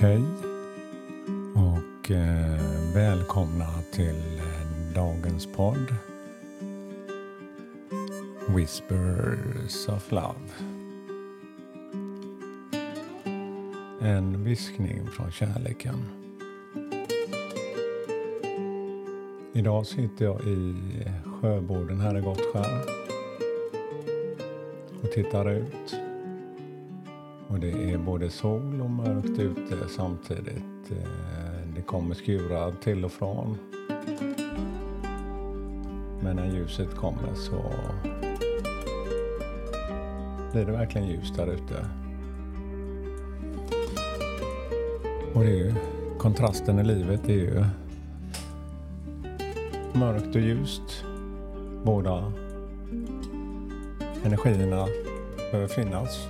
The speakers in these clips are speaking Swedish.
Hej och eh, välkomna till eh, dagens podd Whispers of Love. En viskning från kärleken. Idag sitter jag i sjöborden här i Gottskär och tittar ut och det är både sol och mörkt ute samtidigt. Eh, det kommer skurar till och från. Men när ljuset kommer så blir det verkligen ljust där ute. Och det är ju kontrasten i livet det är ju mörkt och ljust. Båda energierna behöver finnas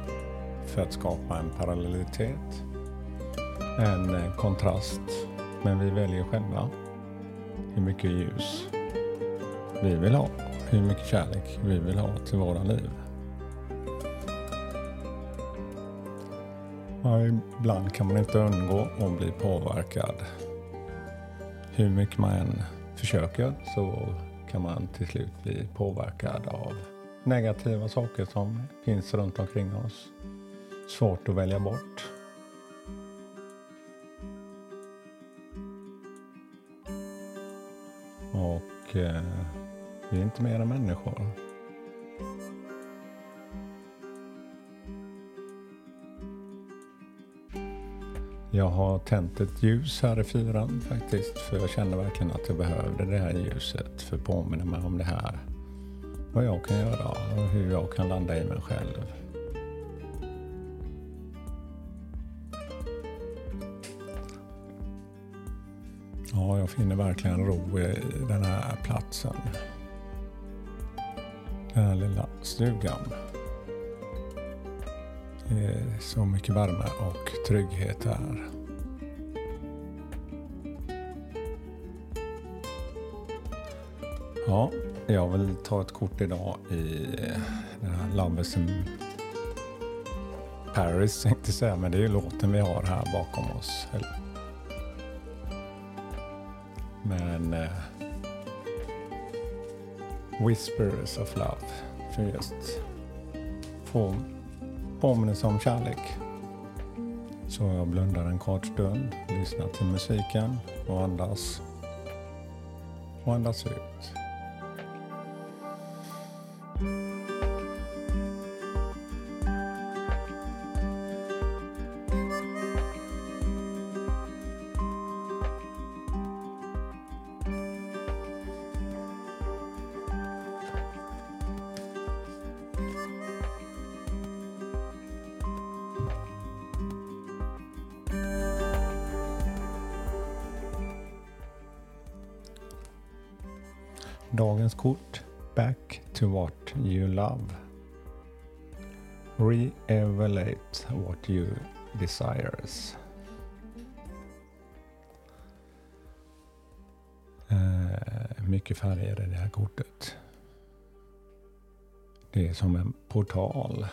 för att skapa en parallellitet, en eh, kontrast. Men vi väljer själva hur mycket ljus vi vill ha, hur mycket kärlek vi vill ha till våra liv. Ja, ibland kan man inte undgå att bli påverkad. Hur mycket man än försöker så kan man till slut bli påverkad av negativa saker som finns runt omkring oss svårt att välja bort. Och eh, vi är inte mer än människor. Jag har tänt ett ljus här i fyran faktiskt för jag kände verkligen att jag behövde det här ljuset för att påminna mig om det här. Vad jag kan göra och hur jag kan landa i mig själv. Ja, jag finner verkligen ro i den här platsen. Den här lilla stugan. Det är så mycket värme och trygghet här. Ja, jag vill ta ett kort idag i eh, den här Lovers in Paris, tänkte säga, men det är ju låten vi har här bakom oss. Men eh, Whispers of Love. För just få påminnelse om kärlek. Så jag blundar en kort stund, lyssnar till musiken och andas. Och andas ut. Dagens kort Back to what you love. Re-evaluate what you desires. Eh, mycket färger i det här kortet. Det är som en portal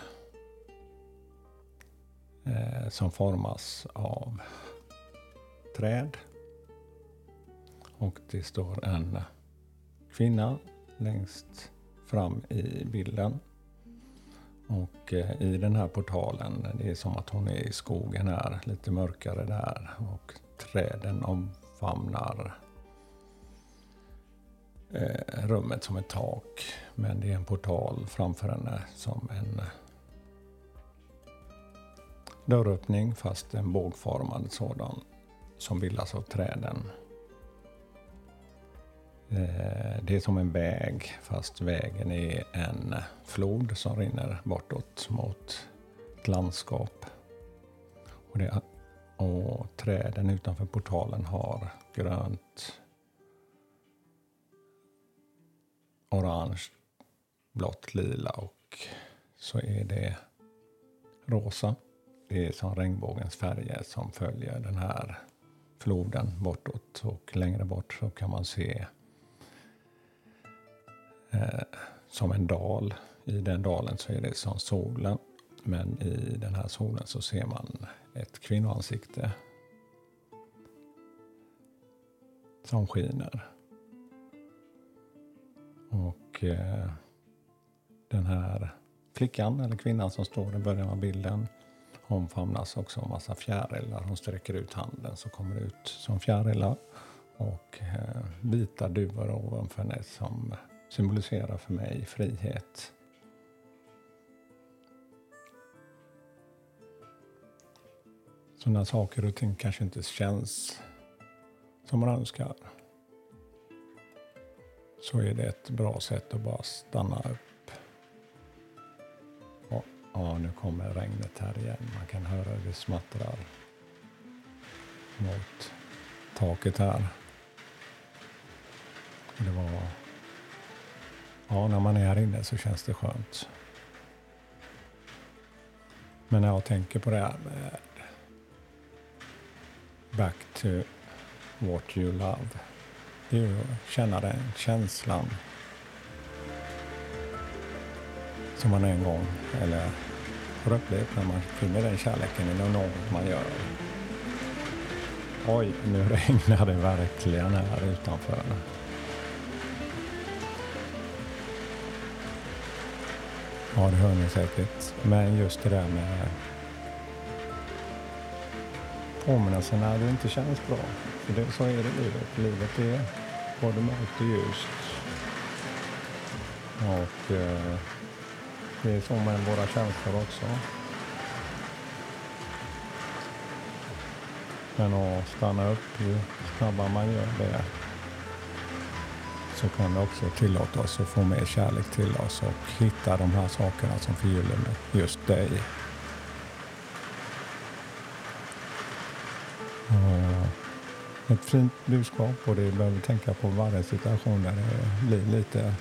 eh, som formas av träd. Och det står en kvinna längst fram i bilden. Och eh, i den här portalen, det är som att hon är i skogen här, lite mörkare där. Och träden omfamnar eh, rummet som ett tak. Men det är en portal framför henne som en eh, dörröppning fast en bågformad sådan som bildas av träden. Eh, det är som en väg fast vägen är en flod som rinner bortåt mot ett landskap. Och, det, och träden utanför portalen har grönt, orange, blått, lila och så är det rosa. Det är som regnbågens färger som följer den här floden bortåt och längre bort så kan man se eh, som en dal. I den dalen så är det som solen. Men i den här solen så ser man ett kvinnoansikte som skiner. Och eh, den här flickan eller kvinnan som står i början av bilden omfamnas också av massa fjärilar. Hon sträcker ut handen så kommer det ut som fjärilar och eh, vita duvor ovanför henne som symboliserar för mig frihet. Så när saker och ting kanske inte känns som man önskar så är det ett bra sätt att bara stanna upp. Och, ja, nu kommer regnet här igen. Man kan höra hur det smattrar mot taket här. Det var... Ja, när man är här inne så känns det skönt. Men när jag tänker på det här med back to what you love. Det är ju att känna den känslan som man en gång, eller har upplevt när man finner den kärleken i något man gör. Oj, nu regnar det verkligen här utanför. Ja, det hör ni säkert. Men just det där med påminnelser när det inte känns bra. För det, så är det i livet. Livet är både mörkt och ljust. Och eh, det är så med våra känslor också. Men att stanna upp, ju snabbare man gör det så kan vi också tillåta oss att få mer kärlek till oss och hitta de här sakerna som förgyller just dig. ett fint budskap och det behöver tänka på varje situation där det blir lite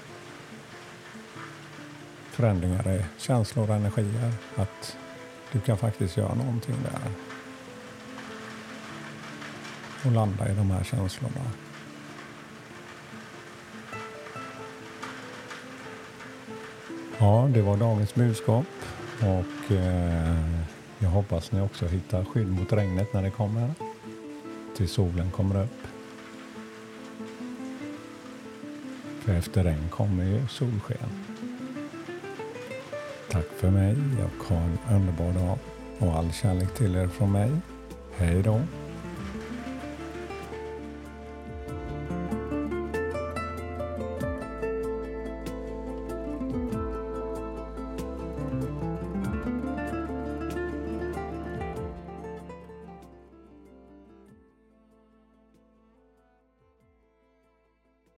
förändringar i känslor och energier. Att du kan faktiskt göra någonting där. Och landa i de här känslorna. Ja, det var dagens budskap och eh, jag hoppas ni också hittar skydd mot regnet när det kommer till solen kommer upp. För efter regn kommer ju solsken. Tack för mig och ha en underbar dag och all kärlek till er från mig. Hej då!